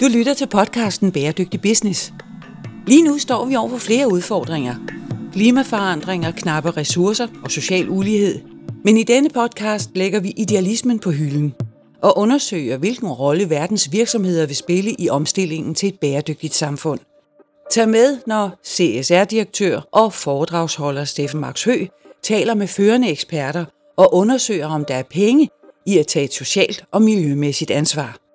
Du lytter til podcasten Bæredygtig Business. Lige nu står vi over for flere udfordringer. Klimaforandringer, knappe ressourcer og social ulighed. Men i denne podcast lægger vi idealismen på hylden og undersøger, hvilken rolle verdens virksomheder vil spille i omstillingen til et bæredygtigt samfund. Tag med, når CSR-direktør og foredragsholder Steffen Max Hø taler med førende eksperter og undersøger, om der er penge i at tage et socialt og miljømæssigt ansvar.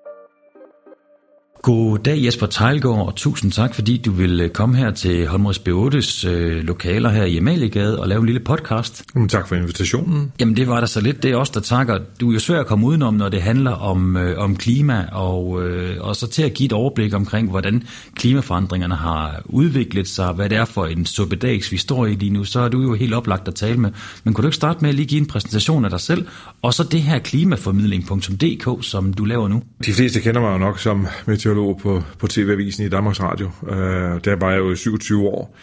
God Jesper Tejlgaard, og tusind tak, fordi du vil øh, komme her til Holmøs B8's øh, lokaler her i Amaliegade og lave en lille podcast. Jamen, tak for invitationen. Jamen det var der så lidt, det er os, der takker. Du er jo svær at komme udenom, når det handler om, øh, om klima, og, øh, og så til at give et overblik omkring, hvordan klimaforandringerne har udviklet sig, hvad det er for en suppedags, vi står i lige nu, så er du jo helt oplagt at tale med. Men kunne du ikke starte med at lige give en præsentation af dig selv, og så det her klimaformidling.dk, som du laver nu? De fleste kender mig jo nok som meteorolog meteorolog på, på TV-avisen i Danmarks Radio. Øh, der var jeg jo 27 år.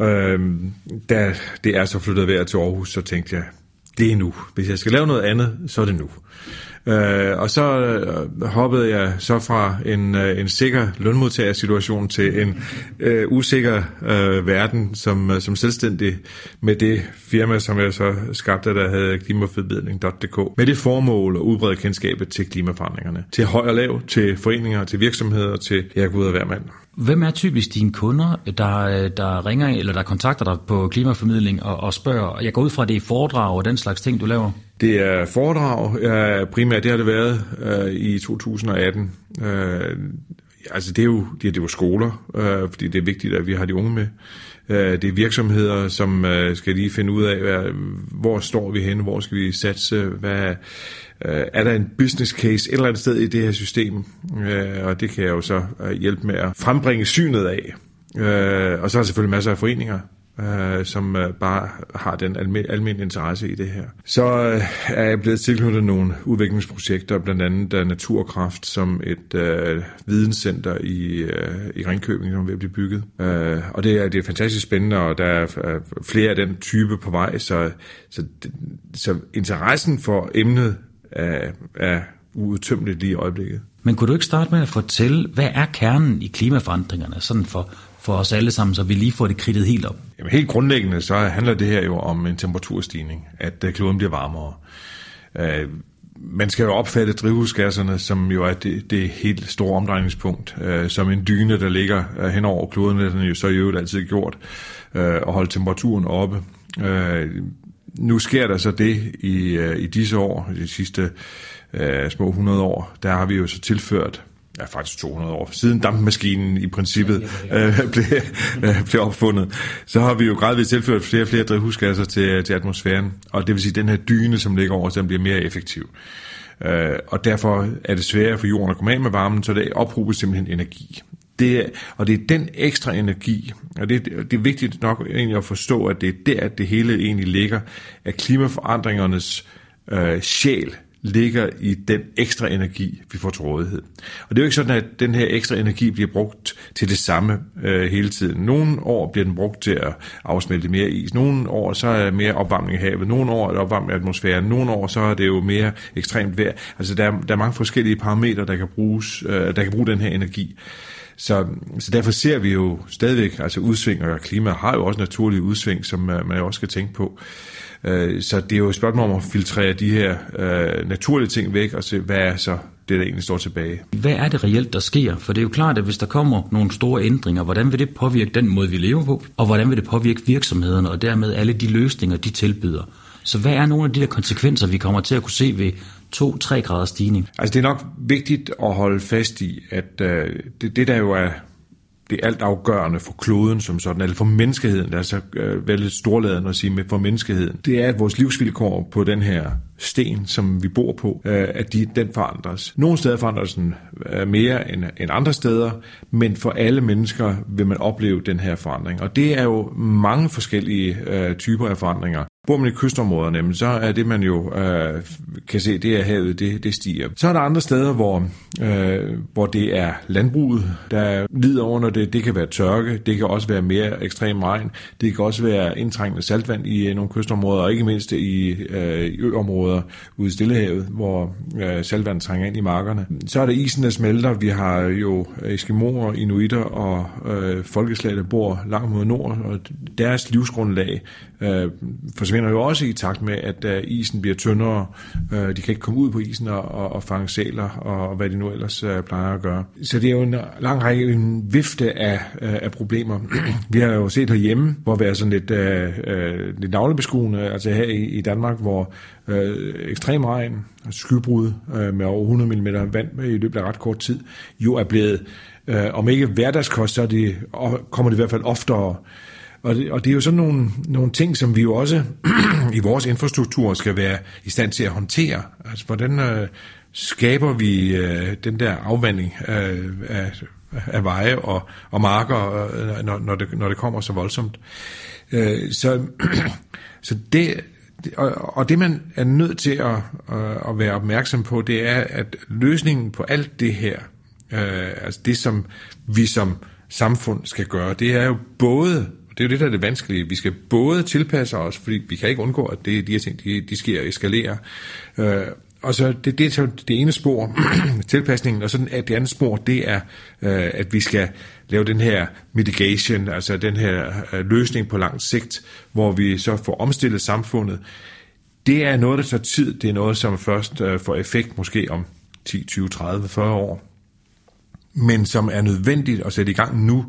Øh, da det er så flyttet værd til Aarhus, så tænkte jeg, det er nu. Hvis jeg skal lave noget andet, så er det nu. Øh, og så øh, hoppede jeg så fra en, øh, en sikker lønmodtagersituation til en øh, usikker øh, verden som, øh, som selvstændig med det firma, som jeg så skabte, der havde klimaforbedring.dk, med det formål at udbrede kendskabet til klimaforandringerne. Til høj og lav, til foreninger, til virksomheder, til jeg ud af hver mand. Hvem er typisk dine kunder, der, der ringer eller der kontakter dig på klimaformidling og, og spørger? Jeg går ud fra, at det er foredrag og den slags ting, du laver. Det er foredrag. Primært det har det været øh, i 2018. Øh, altså det er jo, det er, det er jo skoler, øh, fordi det er vigtigt, at vi har de unge med. Øh, det er virksomheder, som øh, skal lige finde ud af, hvad, hvor står vi henne, hvor skal vi satse, hvad, øh, er der en business case et eller andet sted i det her system, øh, og det kan jeg jo så øh, hjælpe med at frembringe synet af. Øh, og så er der selvfølgelig masser af foreninger, øh, som øh, bare har den almen, almindelige interesse i det her. Så øh, er jeg blevet tilknyttet nogle udviklingsprojekter, blandt andet øh, Naturkraft, som et øh, videnscenter i, øh, i Ringkøbing, som er ved at blive bygget. Øh, og det er, det er fantastisk spændende, og der er øh, flere af den type på vej, så, så, så interessen for emnet er, er uudtømmeligt lige i øjeblikket. Men kunne du ikke starte med at fortælle, hvad er kernen i klimaforandringerne, sådan for, for os alle sammen, så vi lige får det kridtet helt op? Jamen, helt grundlæggende så handler det her jo om en temperaturstigning, at øh, kloden bliver varmere. Uh, man skal jo opfatte drivhusgasserne, som jo er det, det helt store omdrejningspunkt, øh, som en dyne, der ligger uh, hen over kloden, den er jo så i øvrigt altid gjort, uh, at holde temperaturen oppe. Uh, nu sker der så det i, i disse år, de sidste uh, små 100 år, der har vi jo så tilført ja, faktisk 200 år siden dampmaskinen i princippet øh, blev, øh, blev opfundet, så har vi jo gradvist tilført flere og flere drivhusgasser til, til atmosfæren, og det vil sige, at den her dyne, som ligger over, den bliver mere effektiv. Øh, og derfor er det sværere for jorden at komme af med varmen, så det ophobes simpelthen energi. Det er, og det er den ekstra energi, og det, er, det er vigtigt nok egentlig at forstå, at det er der, at det hele egentlig ligger, at klimaforandringernes øh, sjæl ligger i den ekstra energi, vi får til rådighed. Og det er jo ikke sådan, at den her ekstra energi bliver brugt til det samme øh, hele tiden. Nogle år bliver den brugt til at afsmelte mere is. Nogle år så er mere opvarmning i havet. Nogle år er det opvarmning af atmosfæren. Nogle år så er det jo mere ekstremt vejr. Altså der, der er mange forskellige parametre, der kan, bruges, øh, der kan bruge den her energi. Så, så derfor ser vi jo stadigvæk, altså udsving, og klima har jo også naturlige udsving, som øh, man også skal tænke på. Øh, så det er jo et spørgsmål om at filtrere de her øh, naturlige ting væk og se, hvad er så det, der egentlig står tilbage. Hvad er det reelt, der sker? For det er jo klart, at hvis der kommer nogle store ændringer, hvordan vil det påvirke den måde, vi lever på? Og hvordan vil det påvirke virksomhederne og dermed alle de løsninger, de tilbyder? Så hvad er nogle af de der konsekvenser, vi kommer til at kunne se ved 2-3 grader stigning? Altså det er nok vigtigt at holde fast i, at øh, det, det der jo er det altafgørende for kloden som sådan, eller for menneskeheden, det er så øh, vel lidt storladende at sige med for menneskeheden, det er, at vores livsvilkår på den her sten, som vi bor på, øh, at de, den forandres. Nogle steder forandres den øh, mere end, end andre steder, men for alle mennesker vil man opleve den her forandring. Og det er jo mange forskellige øh, typer af forandringer. Bor man i kystområderne, så er det, man jo øh, kan se, det er havet, det, det stiger. Så er der andre steder, hvor, øh, hvor det er landbruget, der lider under det. Det kan være tørke, det kan også være mere ekstrem regn, det kan også være indtrængende saltvand i øh, nogle kystområder, og ikke mindst i, øh, i øområder ude i Stillehavet, hvor øh, saltvand trænger ind i markerne. Så er der isen, der smelter. Vi har jo eskimoer, inuitter og øh, folkeslag, der bor langt mod nord, og deres livsgrundlag øh, forsvinder jo også i takt med, at øh, isen bliver tyndere. Øh, de kan ikke komme ud på isen og, og, og fange sæler, og, og hvad de nu ellers øh, plejer at gøre. Så det er jo en lang række, en vifte af, øh, af problemer. vi har jo set herhjemme, hvor vi er sådan lidt, øh, øh, lidt navlebeskuende, altså her i, i Danmark, hvor øh, ekstrem regn, skybrud øh, med over 100 mm vand i løbet af ret kort tid, jo er blevet, øh, om ikke hverdagskost, så er det, kommer det i hvert fald oftere og det, og det er jo sådan nogle, nogle ting, som vi jo også i vores infrastruktur skal være i stand til at håndtere. Altså, hvordan øh, skaber vi øh, den der afvanding øh, af, af veje og, og marker, øh, når, når, det, når det kommer så voldsomt. Øh, så, så det, og, og det man er nødt til at, øh, at være opmærksom på, det er, at løsningen på alt det her, øh, altså det som vi som samfund skal gøre, det er jo både det er jo det, der er det vanskelige. Vi skal både tilpasse os, fordi vi kan ikke undgå, at det, de her ting, de, de sker og eskalerer. Øh, og så det, det er det ene spor, tilpasningen, og så det andet spor, det er, øh, at vi skal lave den her mitigation, altså den her øh, løsning på lang sigt, hvor vi så får omstillet samfundet. Det er noget, der tager tid. Det er noget, som først øh, får effekt måske om 10, 20, 30, 40 år, men som er nødvendigt at sætte i gang nu,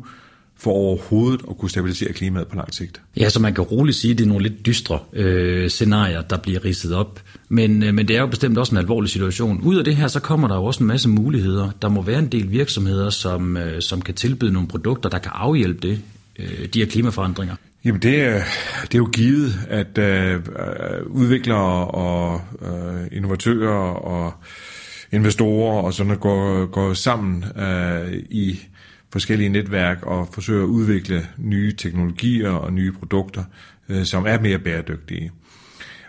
for overhovedet at kunne stabilisere klimaet på lang sigt. Ja, så man kan roligt sige, at det er nogle lidt dystre øh, scenarier, der bliver ridset op. Men, øh, men det er jo bestemt også en alvorlig situation. Ud af det her, så kommer der jo også en masse muligheder. Der må være en del virksomheder, som, øh, som kan tilbyde nogle produkter, der kan afhjælpe det, øh, de her klimaforandringer. Jamen det er, det er jo givet, at øh, udviklere og øh, innovatører og investorer og sådan går, går sammen øh, i forskellige netværk og forsøger at udvikle nye teknologier og nye produkter, øh, som er mere bæredygtige.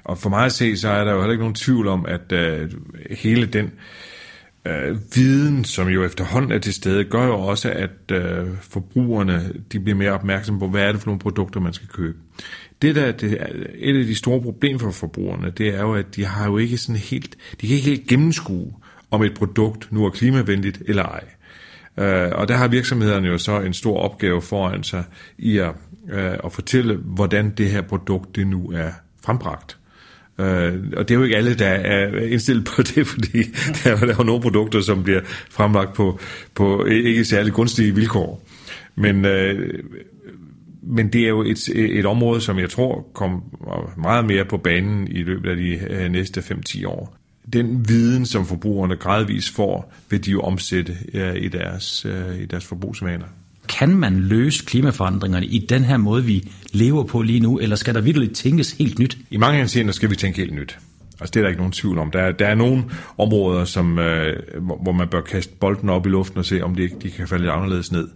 Og for mig at se, så er der jo heller ikke nogen tvivl om, at øh, hele den øh, viden, som jo efterhånden er til stede, gør jo også, at øh, forbrugerne de bliver mere opmærksomme på, hvad er det for nogle produkter, man skal købe. Det der det, et af de store problemer for forbrugerne, det er jo, at de har jo ikke sådan helt, de kan ikke helt gennemskue, om et produkt nu er klimavenligt eller ej. Øh, og der har virksomhederne jo så en stor opgave foran sig i at, øh, at fortælle, hvordan det her produkt det nu er frembragt. Øh, og det er jo ikke alle, der er indstillet på det, fordi der er jo nogle produkter, som bliver fremlagt på, på ikke særlig gunstige vilkår. Men, øh, men det er jo et, et område, som jeg tror kommer meget mere på banen i løbet af de øh, næste 5-10 år den viden, som forbrugerne gradvist får, vil de jo omsætte i deres, øh, i deres forbrugsvaner. Kan man løse klimaforandringerne i den her måde, vi lever på lige nu, eller skal der virkelig tænkes helt nyt? I mange henseender skal vi tænke helt nyt. Altså, det er der ikke nogen tvivl om. Der er, der er nogle områder, som, øh, hvor man bør kaste bolden op i luften og se, om de, de kan falde lidt anderledes ned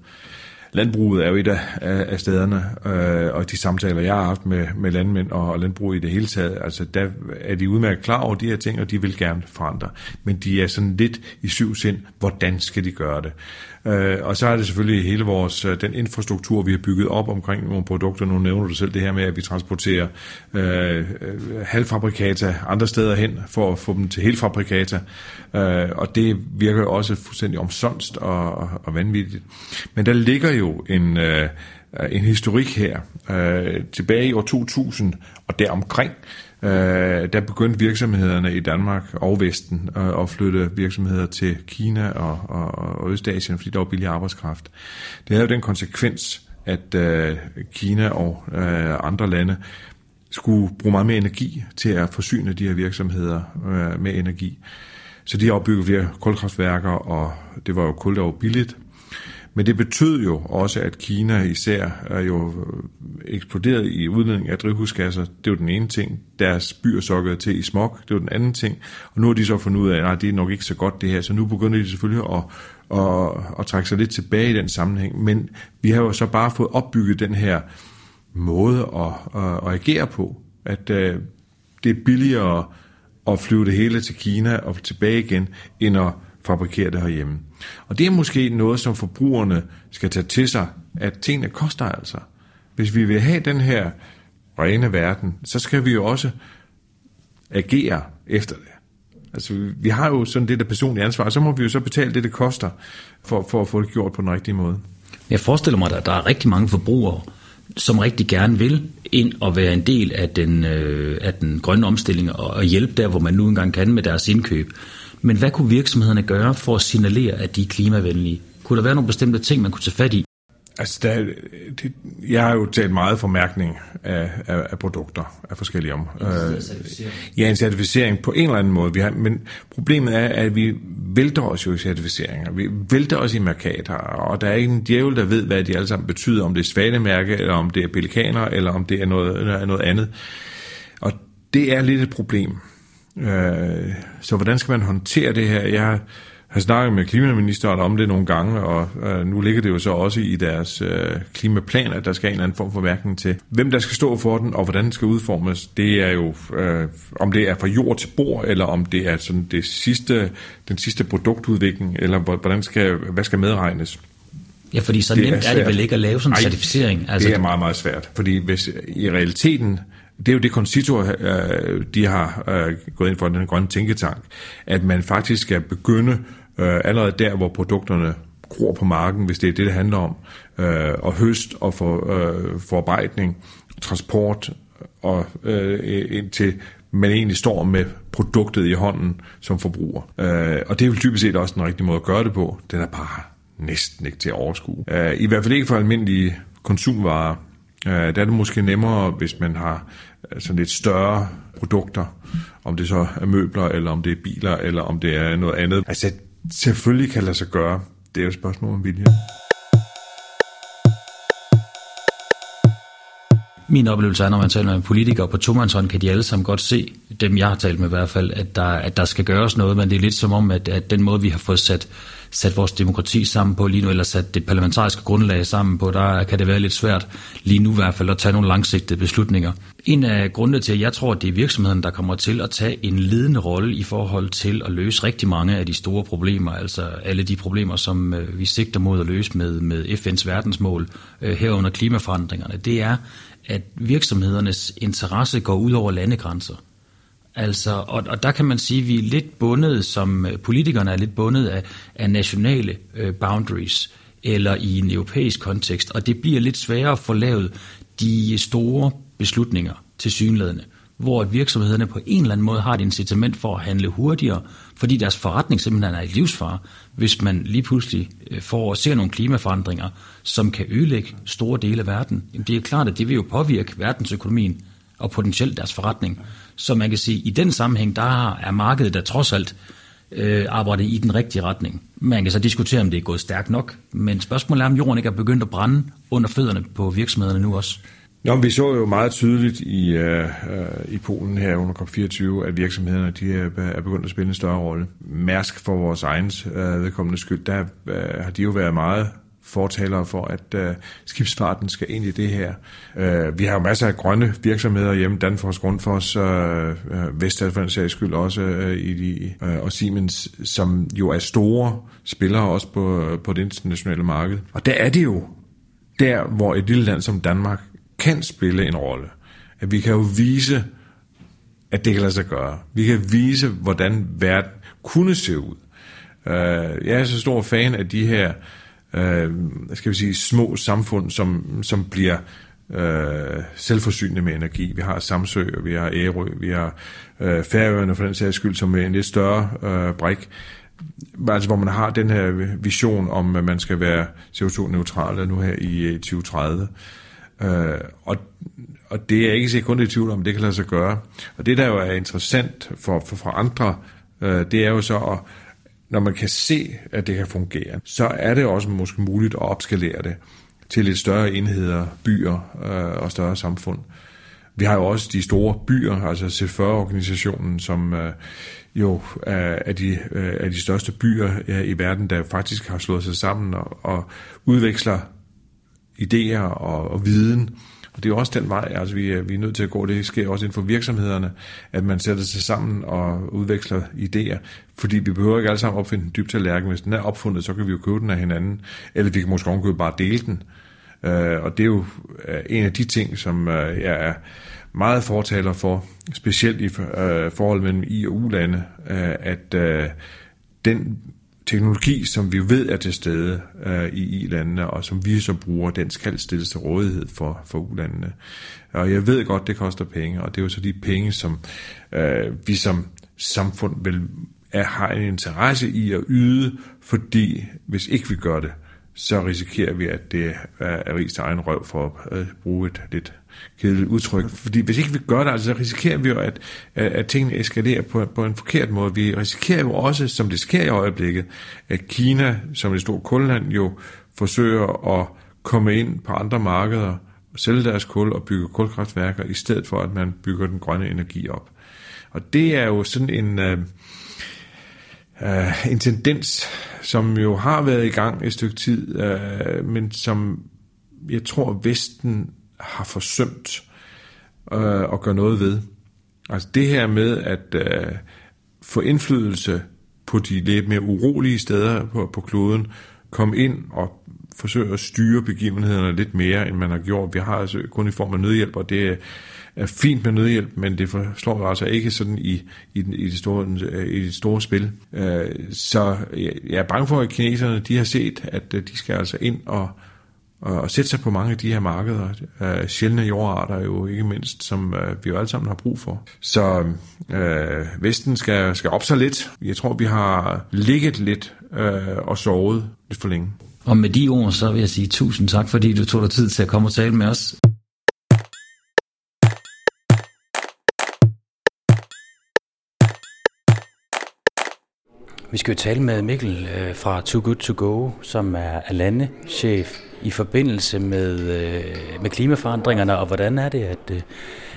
landbruget er jo et af, af stederne, øh, og de samtaler, jeg har haft med, med landmænd og, og landbrug i det hele taget, altså der er de udmærket klar over de her ting, og de vil gerne forandre. Men de er sådan lidt i syv sind, hvordan skal de gøre det? Øh, og så er det selvfølgelig hele vores, øh, den infrastruktur, vi har bygget op omkring nogle produkter. Nu nævner du selv det her med, at vi transporterer øh, øh halvfabrikata andre steder hen, for at få dem til helfabrikata. Øh, og det virker jo også fuldstændig omsonst og, og vanvittigt. Men der ligger jo en... Øh, en historik her. Øh, tilbage i år 2000 og deromkring, øh, der begyndte virksomhederne i Danmark og Vesten øh, at flytte virksomheder til Kina og, og, og Østasien, fordi der var billig arbejdskraft. Det havde jo den konsekvens, at øh, Kina og øh, andre lande skulle bruge meget mere energi til at forsyne de her virksomheder øh, med energi. Så de opbyggede flere kulkraftværker, og det var jo kul, der var billigt. Men det betød jo også, at Kina især er jo øh, eksploderet i udledning af drivhusgasser. Det var den ene ting. Deres byer sokkede til i smog. Det var den anden ting. Og nu har de så fundet ud af, at det er nok ikke så godt det her. Så nu begynder de selvfølgelig at, at, at trække sig lidt tilbage i den sammenhæng. Men vi har jo så bare fået opbygget den her måde at, at, at agere på at øh, det er billigere at flyve det hele til Kina og tilbage igen, end at fabrikere det herhjemme. Og det er måske noget, som forbrugerne skal tage til sig, at tingene koster altså. Hvis vi vil have den her rene verden, så skal vi jo også agere efter det. Altså, vi har jo sådan det der personlige ansvar, og så må vi jo så betale det, det koster, for, for at få det gjort på den rigtige måde. Jeg forestiller mig, at der er rigtig mange forbrugere, som rigtig gerne vil ind og være en del af den, øh, af den grønne omstilling og, og hjælpe der, hvor man nu engang kan med deres indkøb. Men hvad kunne virksomhederne gøre for at signalere, at de er klimavenlige? Kunne der være nogle bestemte ting, man kunne tage fat i? Altså, der, det, jeg har jo talt meget for mærkning af, af, af produkter af forskellige om. Øh, ja, en certificering på en eller anden måde. Vi har, men problemet er, at vi vælter os jo i certificeringer. Vi vælter os i markader, og der er ikke en djævel, der ved, hvad de alle sammen betyder. Om det er svanemærke, eller om det er pelikaner, eller om det er noget, noget andet. Og det er lidt et problem. Øh, så hvordan skal man håndtere det her? Jeg har snakket med klimaministeren om det nogle gange, og øh, nu ligger det jo så også i deres øh, klimaplan, at der skal en eller anden form for mærkning til. Hvem der skal stå for den, og hvordan den skal udformes, det er jo, øh, om det er fra jord til bord, eller om det er sådan det sidste, den sidste produktudvikling, eller hvordan skal, hvad skal medregnes. Ja, fordi så det nemt er, er det vel ikke at lave sådan en certificering? Altså, det er meget, meget svært, fordi hvis i realiteten det er jo det Concito, øh, de har øh, gået ind for den grønne tænketank, at man faktisk skal begynde øh, allerede der, hvor produkterne gror på marken, hvis det er det, det handler om, øh, og høst og for, øh, forarbejdning, transport og øh, indtil man egentlig står med produktet i hånden som forbruger. og det er jo typisk set også den rigtige måde at gøre det på. Den er bare næsten ikke til at overskue. I hvert fald ikke for almindelige konsumvarer. der er det måske nemmere, hvis man har sådan lidt større produkter, om det så er møbler, eller om det er biler, eller om det er noget andet. Altså, selvfølgelig kan lade sig gøre. Det er jo et spørgsmål om vilje. Min oplevelse er, når man taler med politikere på tomandshånd, kan de alle sammen godt se, dem jeg har talt med i hvert fald, at der, at der skal gøres noget, men det er lidt som om, at, at den måde, vi har fået sat, sat vores demokrati sammen på lige nu, eller sat det parlamentariske grundlag sammen på, der kan det være lidt svært lige nu i hvert fald at tage nogle langsigtede beslutninger. En af grundene til, at jeg tror, at det er virksomheden, der kommer til at tage en ledende rolle i forhold til at løse rigtig mange af de store problemer, altså alle de problemer, som øh, vi sigter mod at løse med, med FN's verdensmål øh, herunder klimaforandringerne, det er, at virksomhedernes interesse går ud over landegrænser. Altså, og, og der kan man sige, at vi er lidt bundet, som politikerne er lidt bundet af, af nationale øh, boundaries, eller i en europæisk kontekst, og det bliver lidt sværere at få lavet de store beslutninger til synlædende, hvor virksomhederne på en eller anden måde har et incitament for at handle hurtigere, fordi deres forretning simpelthen er i livsfare, hvis man lige pludselig øh, får at se nogle klimaforandringer, som kan ødelægge store dele af verden. Jamen det er klart, at det vil jo påvirke verdensøkonomien og potentielt deres forretning. Så man kan sige, at i den sammenhæng, der er markedet der trods alt øh, arbejdet i den rigtige retning. Man kan så diskutere, om det er gået stærkt nok, men spørgsmålet er, om jorden ikke er begyndt at brænde under fødderne på virksomhederne nu også. Nå, vi så jo meget tydeligt i, uh, i Polen her under COP24, at virksomhederne de er, øh, er begyndt at spille en større rolle. Mærsk for vores egen uh, vedkommende skyld, der uh, har de jo været meget fortalere for, at uh, skibsfarten skal ind i det her. Uh, vi har jo masser af grønne virksomheder hjemme, Danfoss, Grundfos, uh, uh, Vestal for den sags skyld også, uh, i de, uh, og Siemens, som jo er store spillere også på, på det internationale marked. Og der er det jo der, hvor et lille land som Danmark kan spille en rolle. At vi kan jo vise, at det kan lade sig gøre. Vi kan vise, hvordan verden kunne se ud. Uh, jeg er så stor fan af de her uh, skal vi sige, små samfund, som, som bliver øh, selvforsynende med energi. Vi har Samsø, og vi har Ærø, vi har øh, Færøerne for den sags skyld, som er en lidt større øh, brik. Altså hvor man har den her vision om, at man skal være CO2-neutral nu her i øh, 2030. Øh, og, og det er jeg ikke sikkert kun i tvivl om, det kan lade sig gøre. Og det, der jo er interessant for, for, for andre, øh, det er jo så, at når man kan se, at det kan fungere, så er det også måske muligt at opskalere det til lidt større enheder, byer øh, og større samfund. Vi har jo også de store byer, altså C40-organisationen, som øh, jo er, er, de, øh, er de største byer ja, i verden, der faktisk har slået sig sammen og, og udveksler idéer og, og viden Og det er jo også den vej, altså vi er, vi er nødt til at gå. Det sker også inden for virksomhederne, at man sætter sig sammen og udveksler idéer. Fordi vi behøver ikke alle sammen opfinde en dyb tallerken. Hvis den er opfundet, så kan vi jo købe den af hinanden. Eller vi kan måske også bare dele den. Øh, og det er jo øh, en af de ting, som øh, jeg er meget fortaler for, specielt i øh, forhold mellem I- og U-lande, øh, at øh, den teknologi, som vi ved er til stede øh, i I-landene, og som vi så bruger, den skal stilles til rådighed for, for U-landene. Og jeg ved godt, det koster penge, og det er jo så de penge, som øh, vi som samfund vil, er, har en interesse i at yde, fordi hvis ikke vi gør det, så risikerer vi, at det er er til egen røv for at øh, bruge et lidt kedeligt udtryk. Fordi hvis ikke vi gør det, altså, så risikerer vi jo, at, at tingene eskalerer på, på en forkert måde. Vi risikerer jo også, som det sker i øjeblikket, at Kina, som et stort kulland, jo forsøger at komme ind på andre markeder, sælge deres kul og bygge kulkraftværker, i stedet for at man bygger den grønne energi op. Og det er jo sådan en... Øh, uh, en tendens, som jo har været i gang et stykke tid, uh, men som jeg tror, Vesten har forsømt øh, at gøre noget ved. Altså det her med at øh, få indflydelse på de lidt mere urolige steder på, på kloden, komme ind og forsøge at styre begivenhederne lidt mere, end man har gjort. Vi har altså kun i form af nødhjælp, og det er fint med nødhjælp, men det forslår altså ikke sådan i, i, den, i, det, store, øh, i det store spil. Øh, så jeg er bange for, at kineserne de har set, at øh, de skal altså ind og, og sætte sig på mange af de her markeder. Øh, sjældne jordarter jo ikke mindst, som øh, vi jo alle sammen har brug for. Så øh, Vesten skal, skal op sig lidt. Jeg tror, vi har ligget lidt øh, og sovet lidt for længe. Og med de ord, så vil jeg sige tusind tak, fordi du tog dig tid til at komme og tale med os. Vi skal jo tale med Mikkel øh, fra Too Good To Go, som er landechef i forbindelse med, øh, med klimaforandringerne, og hvordan er det, at, øh,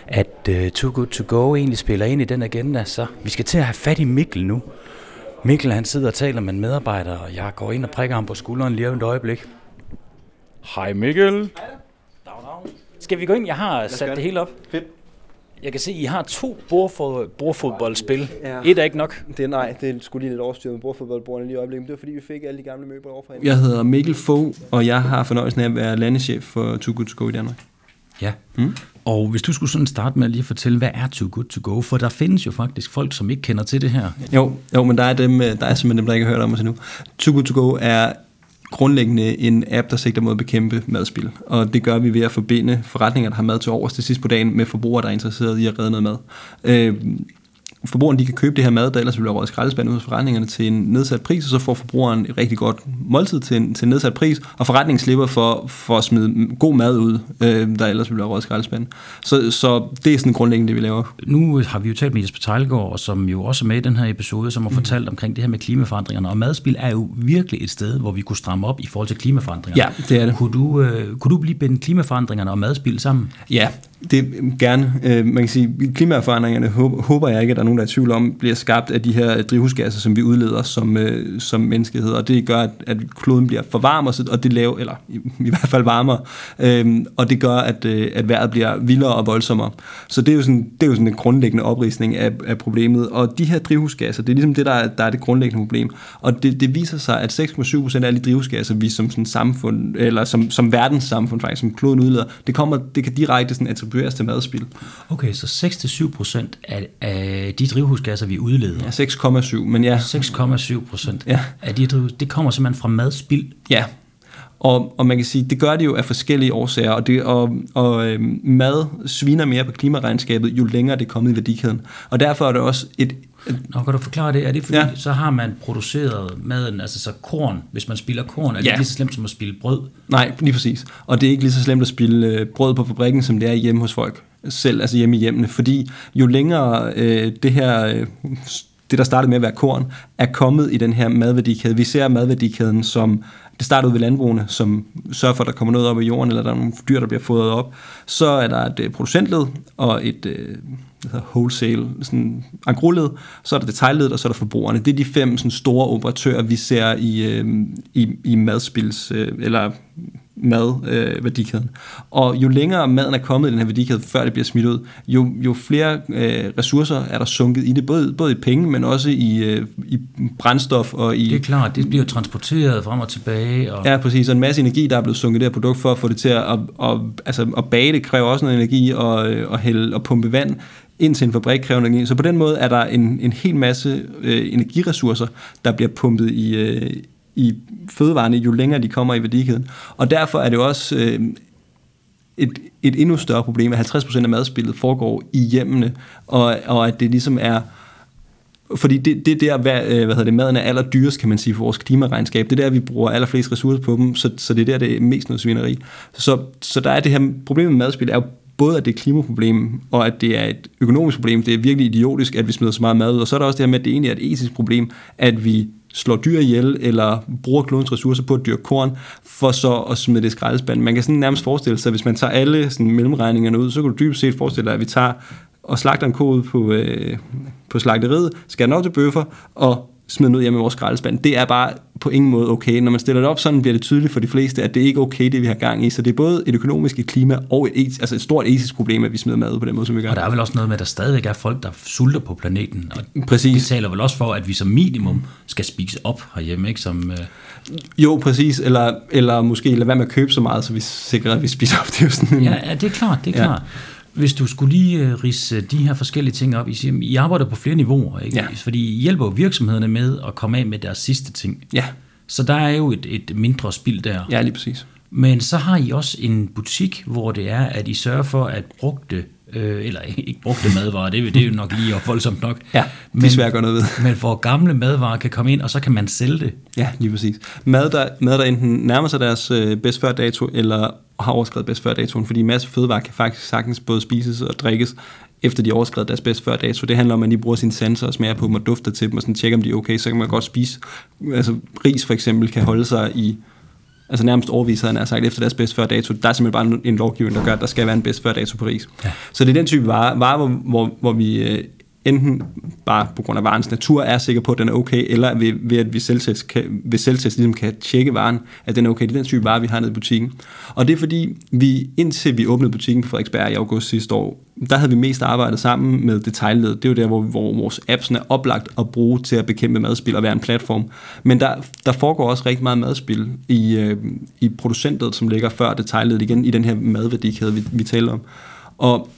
at Too Good To Go egentlig spiller ind i den agenda. Så vi skal til at have fat i Mikkel nu. Mikkel han sidder og taler med en medarbejder, og jeg går ind og prikker ham på skulderen lige om et øjeblik. Hej Mikkel. Skal vi gå ind? Jeg har sat det hele op. Fedt. Jeg kan se, at I har to bordfodboldspil. Ja. Et er ikke nok. Det er nej, det er skulle lige lidt overstyret med bordfodboldbordene lige i øjeblikket. Men det var fordi, vi fik alle de gamle møbler overfor Jeg hedder Mikkel Fogh, og jeg har fornøjelsen af at være landeschef for Too Good To Go i Danmark. Ja, mm. og hvis du skulle sådan starte med at lige fortælle, hvad er Too Good To Go? For der findes jo faktisk folk, som ikke kender til det her. Jo, jo men der er, dem, der er simpelthen dem, der ikke har hørt om os endnu. Too Good To Go er grundlæggende en app, der sigter mod at bekæmpe madspil. Og det gør vi ved at forbinde forretninger, der har mad til overs til sidst på dagen, med forbrugere, der er interesseret i at redde noget mad. Øh, forbrugeren de kan købe det her mad, der ellers have råd skraldespand ud hos forretningerne til en nedsat pris, og så får forbrugeren et rigtig godt måltid til en, til en nedsat pris, og forretningen slipper for, for at smide god mad ud, øh, der ellers have råd skraldespand. Så, så det er sådan grundlæggende det, vi laver. Nu har vi jo talt med Jesper Tejlgaard, som jo også er med i den her episode, som har mm. fortalt omkring det her med klimaforandringerne, og madspil er jo virkelig et sted, hvor vi kunne stramme op i forhold til klimaforandringerne. Ja, det er det. Kunne du, øh, kunne du blive binde klimaforandringerne og madspil sammen? Ja, det øhm, gerne. Øh, man kan sige, klimaforandringerne håber jeg ikke, at der er nogen, der er i tvivl om, bliver skabt af de her drivhusgasser, som vi udleder som, øh, som menneskehed, og det gør, at, at kloden bliver for varm, og det laver, eller i, i hvert fald varmere, øh, og det gør, at, øh, at vejret bliver vildere og voldsommere. Så det er jo sådan, det er jo sådan en grundlæggende oprisning af, af problemet, og de her drivhusgasser, det er ligesom det, der er, der er det grundlæggende problem, og det, det viser sig, at 6,7 procent af alle de drivhusgasser, vi som sådan samfund, eller som, som verdenssamfund faktisk, som kloden udleder, det, kommer, det kan direkte sådan attribueres til madspil. Okay, så 6-7 procent af, af de drivhusgasser, vi udleder. Ja, 6,7, men ja. 6,7 procent ja. af de drivhus, det kommer simpelthen fra madspil. Ja, og, og man kan sige, det gør det jo af forskellige årsager, og, det, og, og øh, mad sviner mere på klimaregnskabet, jo længere det er kommet i værdikæden. Og derfor er det også et, Nå, kan du forklare det? Er det fordi, ja. så har man produceret maden, altså så korn, hvis man spiller korn, er det ja. lige så slemt som at spille brød? Nej, lige præcis. Og det er ikke lige så slemt at spille øh, brød på fabrikken, som det er hjemme hos folk selv, altså hjemme i hjemmene, fordi jo længere øh, det her... Øh, det, der startede med at være korn, er kommet i den her madværdikæde. Vi ser madværdikæden som, det starter ud ved landbrugene, som sørger for, at der kommer noget op i jorden, eller der er nogle dyr, der bliver fodret op. Så er der et øh, producentled og et øh, hedder wholesale, sådan agroled, så er der detaljledet, og så er der forbrugerne. Det er de fem sådan, store operatører, vi ser i, øh, i, i madspils, øh, eller mad, øh, værdikæden. Og jo længere maden er kommet i den her værdikæde, før det bliver smidt ud, jo, jo flere øh, ressourcer er der sunket i det, både, både i penge, men også i, øh, i brændstof og i... Det er klart, det bliver transporteret frem og tilbage. Og... Ja, præcis. Og en masse energi, der er blevet sunket i det her produkt, for at få det til at, at, at, altså, at bage det, kræver også noget energi, og, og, hælde, og pumpe vand ind til en fabrik kræver energi. Så på den måde er der en, en hel masse øh, energiressourcer, der bliver pumpet i, øh, i fødevarene, jo længere de kommer i værdikæden. Og derfor er det også øh, et, et endnu større problem, at 50% af madspillet foregår i hjemmene, og, og at det ligesom er fordi det, det der, hvad, øh, hvad hedder det, maden er allerdyrest, kan man sige, for vores klimaregnskab. Det er der, vi bruger allerflest ressourcer på dem, så, så det er der, det er mest noget svineri. Så, så der er det her problem med madspil, er jo både at det er et klimaproblem, og at det er et økonomisk problem. Det er virkelig idiotisk, at vi smider så meget mad ud. Og så er der også det her med, at det egentlig er et etisk problem, at vi slår dyr ihjel, eller bruger klodens ressourcer på at dyrke korn, for så at smide det i skraldespand. Man kan sådan nærmest forestille sig, at hvis man tager alle sådan mellemregningerne ud, så kan du dybest set forestille dig, at vi tager og slagter en ko ud på, øh, på slagteriet, skærer den op til bøffer, og smider den ud hjemme i vores skraldespand. Det er bare på ingen måde okay. Når man stiller det op sådan, bliver det tydeligt for de fleste, at det ikke er okay, det vi har gang i. Så det er både et økonomisk et klima og et, etisk, altså et stort etisk problem, at vi smider mad ud på den måde, som vi gør. Og der er vel også noget med, at der stadigvæk er folk, der sulter på planeten. Og præcis. det taler vel også for, at vi som minimum skal spise op herhjemme, ikke? Som, øh... Jo, præcis. Eller, eller måske lade være med at købe så meget, så vi sikrer, at vi spiser op. Det er sådan en... ja, ja, det er klart, det er ja. klart. Hvis du skulle lige uh, rise de her forskellige ting op, I, siger, I arbejder på flere niveauer, ikke? Ja. fordi I hjælper virksomhederne med at komme af med deres sidste ting. Ja. Så der er jo et, et mindre spild der. Ja, lige præcis. Men så har I også en butik, hvor det er, at I sørger for, at brugte øh, eller ikke brugte madvarer, det, det er jo nok lige voldsomt nok. Ja, det er svært at gøre noget ved. Men hvor gamle madvarer kan komme ind, og så kan man sælge det. Ja, lige præcis. Mad, der, mad, der enten nærmer sig deres øh, bedst før dato, eller har overskrevet bedst før datoen, fordi en masse fødevarer kan faktisk sagtens både spises og drikkes, efter de overskrevet deres bedst før dato. Det handler om, at man lige bruger sine sanser og smager på dem og dufter til dem, og sådan tjekker, om de er okay, så kan man godt spise. Altså ris for eksempel kan holde sig i altså nærmest overvis, havde han sagt, efter deres bedst før dato. Der er simpelthen bare en lovgivning, der gør, at der skal være en bedst før dato på ris. Ja. Så det er den type varer, varer hvor, hvor, hvor vi øh, enten bare på grund af varens natur er sikker på, at den er okay, eller ved, ved at vi selvtest kan, ved selvtest ligesom kan tjekke varen, at den er okay. Det er den type vare, vi har nede i butikken. Og det er fordi, vi indtil vi åbnede butikken på Frederiksberg i august sidste år, der havde vi mest arbejdet sammen med detaljledet. Det er jo der, hvor, hvor vores apps er oplagt at bruge til at bekæmpe madspil og være en platform. Men der, der foregår også rigtig meget madspil i, øh, i producentet, som ligger før detaljledet igen i den her madværdikæde, vi, vi taler om. Og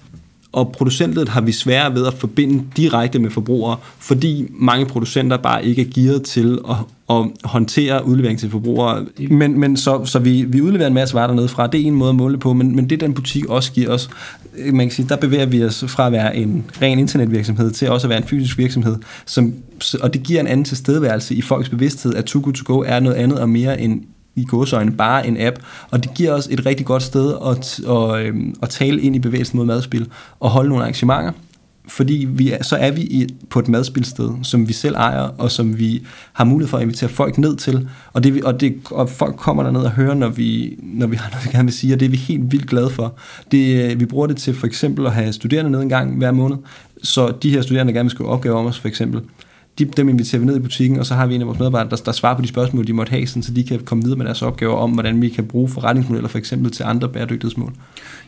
og producentledet har vi svære ved at forbinde direkte med forbrugere, fordi mange producenter bare ikke er gearet til at, at håndtere udlevering til forbrugere. Men, men så, så vi, vi udleverer en masse varer dernede fra. Det er en måde at måle på, men, men det den butik også giver os, man kan sige, der bevæger vi os fra at være en ren internetvirksomhed til også at være en fysisk virksomhed, som, og det giver en anden tilstedeværelse i folks bevidsthed, at Too Good To Go er noget andet og mere end i gåsøjne bare en app, og det giver os et rigtig godt sted at, at, øhm, at tale ind i bevægelsen mod madspil og holde nogle arrangementer, fordi vi er, så er vi i, på et madspilsted, som vi selv ejer, og som vi har mulighed for at invitere folk ned til, og, det, og, det, og folk kommer derned og hører, når vi, når vi har noget, vi gerne vil sige, og det er vi helt vildt glade for. Det, øh, vi bruger det til for eksempel at have studerende ned en gang hver måned, så de her studerende gerne vil skrive opgaver om os for eksempel, de, dem inviterer vi ned i butikken, og så har vi en af vores medarbejdere, der, der svarer på de spørgsmål, de måtte have, sådan, så de kan komme videre med deres opgaver om, hvordan vi kan bruge forretningsmodeller for eksempel til andre bæredygtighedsmål.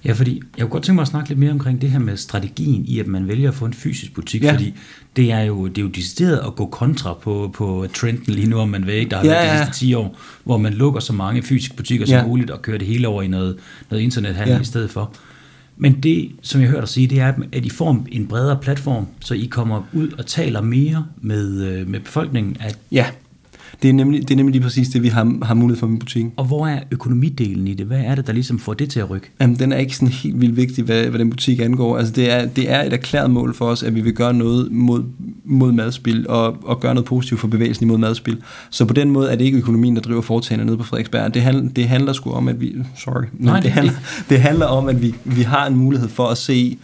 Ja, fordi jeg kunne godt tænke mig at snakke lidt mere omkring det her med strategien i, at man vælger at få en fysisk butik, ja. fordi det er jo, det er jo decideret at gå kontra på, på trenden lige nu, om man vil. Der har ja, været de sidste 10 år, hvor man lukker så mange fysiske butikker som ja. muligt og kører det hele over i noget, noget internethandel ja. i stedet for. Men det, som jeg hørte dig sige, det er, at I får en bredere platform, så I kommer ud og taler mere med, øh, med befolkningen. At ja, det er, nemlig, det er nemlig lige præcis det, vi har, har mulighed for med butikken. Og hvor er økonomidelen i det? Hvad er det, der ligesom får det til at rykke? Jamen, den er ikke sådan helt vildt vigtig, hvad, hvad den butik angår. Altså, det er, det er et erklæret mål for os, at vi vil gøre noget mod, mod madspil, og, og gøre noget positivt for bevægelsen imod madspil. Så på den måde er det ikke økonomien, der driver foretagene nede på Frederiksberg. Det, handler, det handler sgu om, at vi... Sorry. Nej, det, det, handler, det handler om, at vi, vi har en mulighed for at se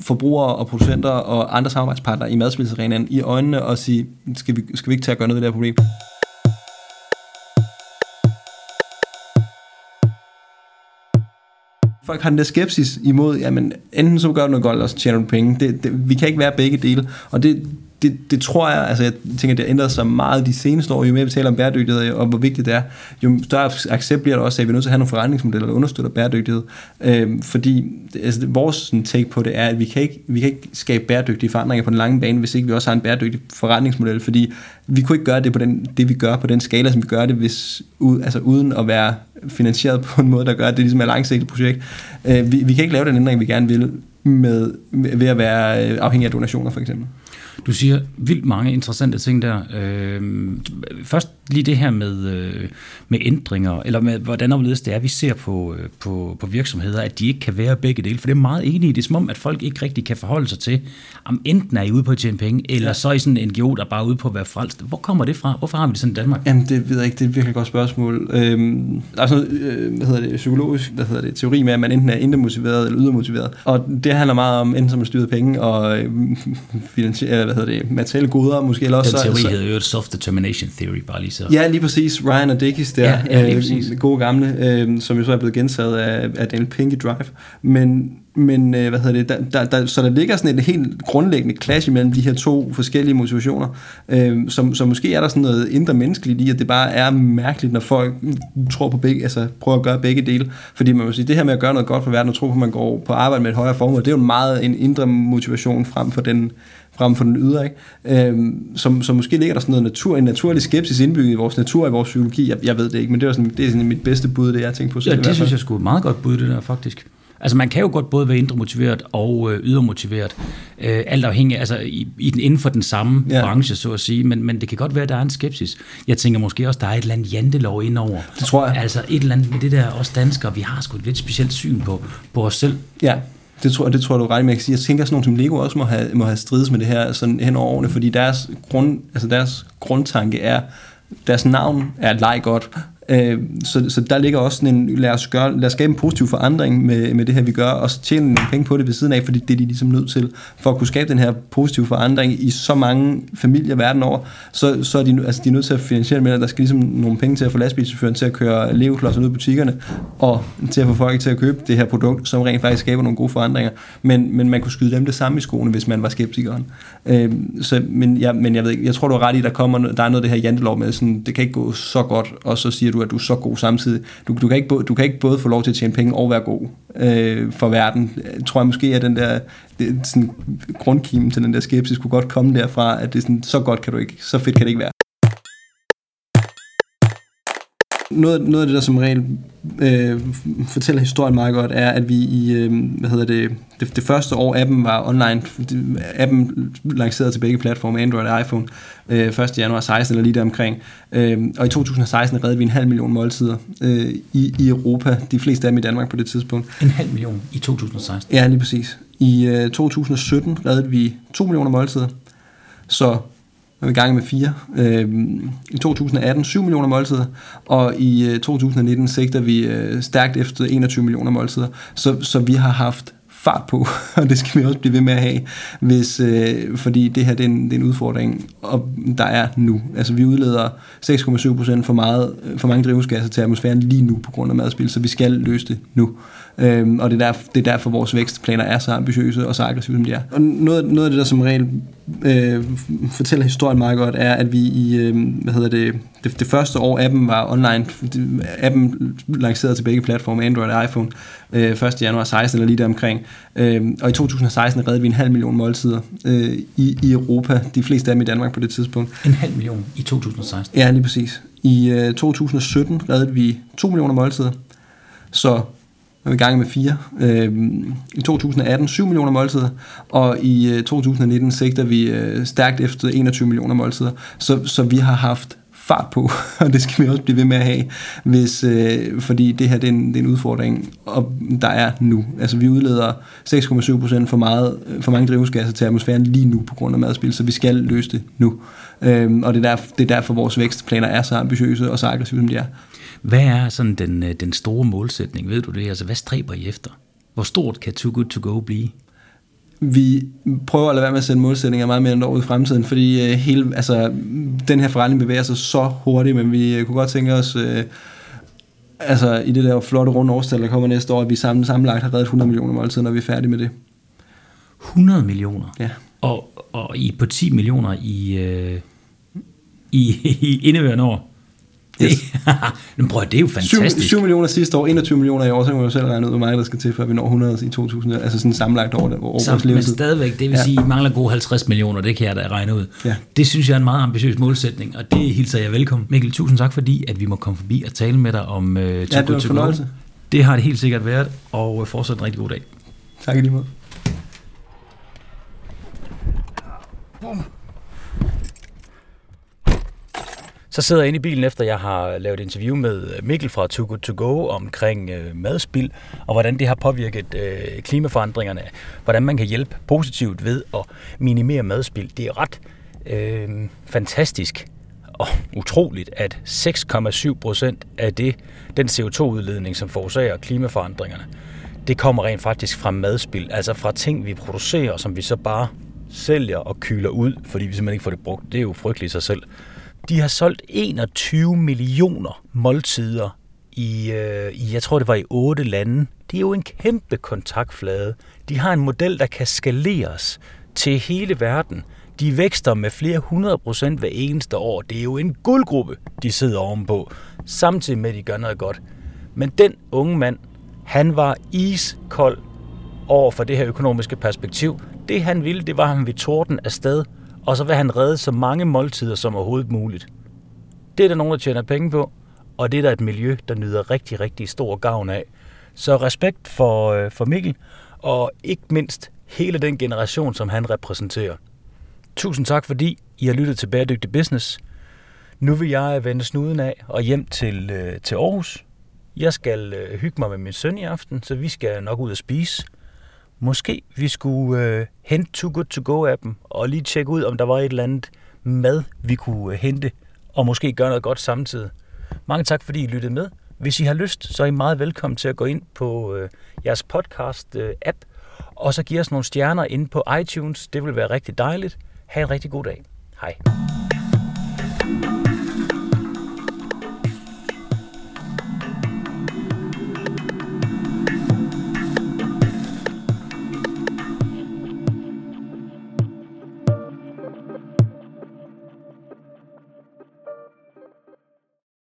forbrugere og producenter og andre samarbejdspartnere i madspilsarenaen i øjnene og sige, skal vi, skal vi ikke tage at gøre noget ved det her problem? Folk har den der skepsis imod, jamen enten så gør du noget godt, eller så tjener du penge. Det, det, vi kan ikke være begge dele, og det, det, det tror jeg, altså jeg tænker, det har ændret sig meget de seneste år, jo mere vi taler om bæredygtighed, og hvor vigtigt det er, jo større accept bliver der også, at vi er nødt til at have nogle forretningsmodeller, der understøtter bæredygtighed. Øh, fordi altså, vores sådan, take på det er, at vi kan, ikke, vi kan ikke skabe bæredygtige forandringer på den lange bane, hvis ikke vi også har en bæredygtig forretningsmodel, fordi vi kunne ikke gøre det på den, det, vi gør på den skala, som vi gør det, hvis, altså, uden at være finansieret på en måde, der gør, at det ligesom er et langsigtet projekt. Øh, vi, vi kan ikke lave den ændring, vi gerne vil, med, ved at være øh, afhængig af donationer for eksempel. Du siger vildt mange interessante ting der. Øh, først lige det her med, øh, med ændringer, eller med hvordan overledes det er, vi ser på, øh, på, på virksomheder, at de ikke kan være begge dele. For det er meget enig i. Det er som om, at folk ikke rigtig kan forholde sig til, om enten er I ude på at tjene penge, eller ja. så er I sådan en NGO, der er bare ude på at være frelst. Hvor kommer det fra? Hvorfor har vi det sådan i Danmark? Jamen, det ved jeg ikke. Det er et virkelig godt spørgsmål. Øhm, der er sådan noget, øh, hvad hedder det, psykologisk hvad hedder det, teori med, at man enten er indre motiveret eller ydre motiveret. Og det handler meget om, enten som at styre penge og øh, finansiere, hvad hedder det, materielle goder, måske eller også. Den teori så, hedder jo self-determination theory, bare lige så. Ja, lige præcis. Ryan og Dickies der, Ja, ja, øh, gode gamle, øh, som jo så er blevet gentaget af, af Daniel Pink i Drive. Men, men øh, hvad hedder det, der, der, der, så der ligger sådan et helt grundlæggende clash imellem de her to forskellige motivationer, øh, som, som måske er der sådan noget indre menneskeligt i, at det bare er mærkeligt, når folk tror på begge, altså prøver at gøre begge dele. Fordi man må sige, det her med at gøre noget godt for verden og tro på, at man går på arbejde med et højere formål, det er jo meget en indre motivation frem for den, frem for den ydre, ikke? Øhm, som, som måske ligger der sådan noget natur, en naturlig skepsis indbygget i vores natur, i vores psykologi. Jeg, jeg ved det ikke, men det er, sådan, det er sådan mit bedste bud, det jeg tænker på. Ja, det synes jeg skulle et meget godt bud, det der faktisk. Altså man kan jo godt både være indre motiveret og øh, ydre motiveret, øh, alt afhængig, altså i, i den, inden for den samme Ja. ja. branche, så at sige, men, men det kan godt være, at der er en skepsis. Jeg tænker måske også, der er et eller andet jantelov indover. Det tror jeg. Altså et eller andet med det der, os danskere, vi har sgu et lidt specielt syn på, på os selv. Ja, det tror, det tror du ret med. Jeg kan sige, jeg tænker, sådan nogle som Lego også må have, må have strides med det her sådan hen over årene, fordi deres, grund, altså deres grundtanke er, deres navn er et leg godt, Øh, så, så der ligger også sådan en, lad os, gøre, lad os skabe en positiv forandring med, med det her, vi gør, og så tjene nogle penge på det ved siden af, fordi det er de ligesom nødt til. For at kunne skabe den her positive forandring i så mange familier verden over, så, så er de, altså, de er nødt til at finansiere det med, at der skal ligesom nogle penge til at få lastbilchaufføren til at køre leveklodser ud i butikkerne, og til at få folk til at købe det her produkt, som rent faktisk skaber nogle gode forandringer. Men, men man kunne skyde dem det samme i skoene, hvis man var skeptikeren. Øh, så, men, ja, men jeg ved ikke, jeg tror, du har ret i, der kommer, der er noget af det her jantelov med, sådan, det kan ikke gå så godt, og så siger du, at du er så god samtidig. Du, du, kan, ikke, både, du kan ikke både få lov til at tjene penge og være god øh, for verden. Jeg tror jeg måske, at den der det, sådan, grundkimen til den der skepsis kunne godt komme derfra, at det er sådan, så godt kan du ikke, så fedt kan det ikke være. Noget, noget af det, der som regel øh, fortæller historien meget godt, er, at vi i, øh, hvad hedder det, det, det første år appen var online, appen lanceret til begge platforme, Android og iPhone, øh, 1. januar 16 eller lige der omkring. Øh, og i 2016 reddede vi en halv million måltider øh, i, i Europa, de fleste af dem i Danmark på det tidspunkt. En halv million i 2016. Ja, lige præcis. I øh, 2017 reddede vi 2 millioner måltider, så er vi i gang med fire. Øh, I 2018 7 millioner måltider, og i øh, 2019 sigter vi øh, stærkt efter 21 millioner måltider. Så, så vi har haft fart på, og det skal vi også blive ved med at have, hvis, øh, fordi det her det er, en, det er en udfordring, og der er nu. Altså vi udleder 6,7 procent for, meget, øh, for mange drivhusgasser til atmosfæren lige nu på grund af madspil, så vi skal løse det nu. Øhm, og det er, der, det er derfor, vores vækstplaner er så ambitiøse og så aggressive, som de er. Og noget, noget af det, der som regel øh, fortæller historien meget godt, er, at vi i, øh, hvad hedder det, det, det første år appen var online, appen lanceret til begge platforme, Android og iPhone, øh, 1. januar 16 eller lige der omkring. Øh, og i 2016 reddede vi en halv million måltider øh, i, i Europa, de fleste af dem i Danmark på det tidspunkt. En halv million i 2016. Ja, lige præcis. I øh, 2017 reddede vi 2 millioner måltider, så er vi i gang med fire. Øh, I 2018 7 millioner måltider, og i øh, 2019 sigter vi øh, stærkt efter 21 millioner måltider. Så, så vi har haft fart på, og det skal vi også blive ved med at have, hvis, øh, fordi det her det er, en, det er en udfordring, og der er nu. Altså vi udleder 6,7 procent for, meget, øh, for mange drivhusgasser til atmosfæren lige nu på grund af madspil, så vi skal løse det nu. Øhm, og det er, der, det er derfor, vores vækstplaner er så ambitiøse og så aggressive, som de er. Hvad er sådan den, øh, den store målsætning? Ved du det? Altså, hvad stræber I efter? Hvor stort kan Too Good To Go blive? vi prøver at lade være med at sætte målsætninger meget mere end år ud i fremtiden, fordi øh, hele, altså, den her forretning bevæger sig så hurtigt, men vi øh, kunne godt tænke os, øh, altså i det der flotte runde årstal, der kommer næste år, at vi sammen, sammenlagt har reddet 100 millioner måltider, når vi er færdige med det. 100 millioner? Ja. Og, og I på 10 millioner i, øh, i, i indeværende år. Det, yes. prøv, det er jo fantastisk. 7, 7 millioner sidste år, 21 millioner i år, så kan man jo selv regne ud, hvor meget der skal til, før vi når 100 i 2000, altså sådan sammenlagt over, over så, vores levetid. Men stadigvæk, det vil ja. sige, at I mangler gode 50 millioner, det kan jeg da regne ud. Ja. Det synes jeg er en meget ambitiøs målsætning, og det hilser jeg velkommen. Mikkel, tusind tak fordi, at vi må komme forbi og tale med dig om uh, ja, det var en fornøjelse. Det har det helt sikkert været, og fortsat en rigtig god dag. Tak i lige måde. Så sidder jeg inde i bilen, efter jeg har lavet et interview med øh, Mikkel fra Too Good To Go omkring øh, madspild, og hvordan det har påvirket øh, klimaforandringerne. Hvordan man kan hjælpe positivt ved at minimere madspild. Det er ret øh, fantastisk og utroligt, at 6,7 procent af det, den CO2-udledning, som forårsager klimaforandringerne, det kommer rent faktisk fra madspild, Altså fra ting, vi producerer, som vi så bare sælger og kyler ud, fordi vi simpelthen ikke får det brugt. Det er jo frygteligt i sig selv. De har solgt 21 millioner måltider i, øh, i, jeg tror det var i otte lande. Det er jo en kæmpe kontaktflade. De har en model, der kan skaleres til hele verden. De vækster med flere hundrede procent hver eneste år. Det er jo en guldgruppe, de sidder ovenpå, samtidig med, at de gør noget godt. Men den unge mand, han var iskold over for det her økonomiske perspektiv. Det han ville, det var, at han ville torden afsted og så vil han redde så mange måltider som overhovedet muligt. Det er der nogen, der tjener penge på, og det er der et miljø, der nyder rigtig, rigtig stor gavn af. Så respekt for, øh, for Mikkel, og ikke mindst hele den generation, som han repræsenterer. Tusind tak, fordi I har lyttet til Bæredygtig Business. Nu vil jeg vende snuden af og hjem til, øh, til Aarhus. Jeg skal øh, hygge mig med min søn i aften, så vi skal nok ud og spise. Måske vi skulle øh, hente Too Good To Go-appen og lige tjekke ud, om der var et eller andet mad, vi kunne øh, hente, og måske gøre noget godt samtidig. Mange tak, fordi I lyttede med. Hvis I har lyst, så er I meget velkommen til at gå ind på øh, jeres podcast-app, øh, og så give os nogle stjerner ind på iTunes. Det vil være rigtig dejligt. Ha' en rigtig god dag. Hej. thank you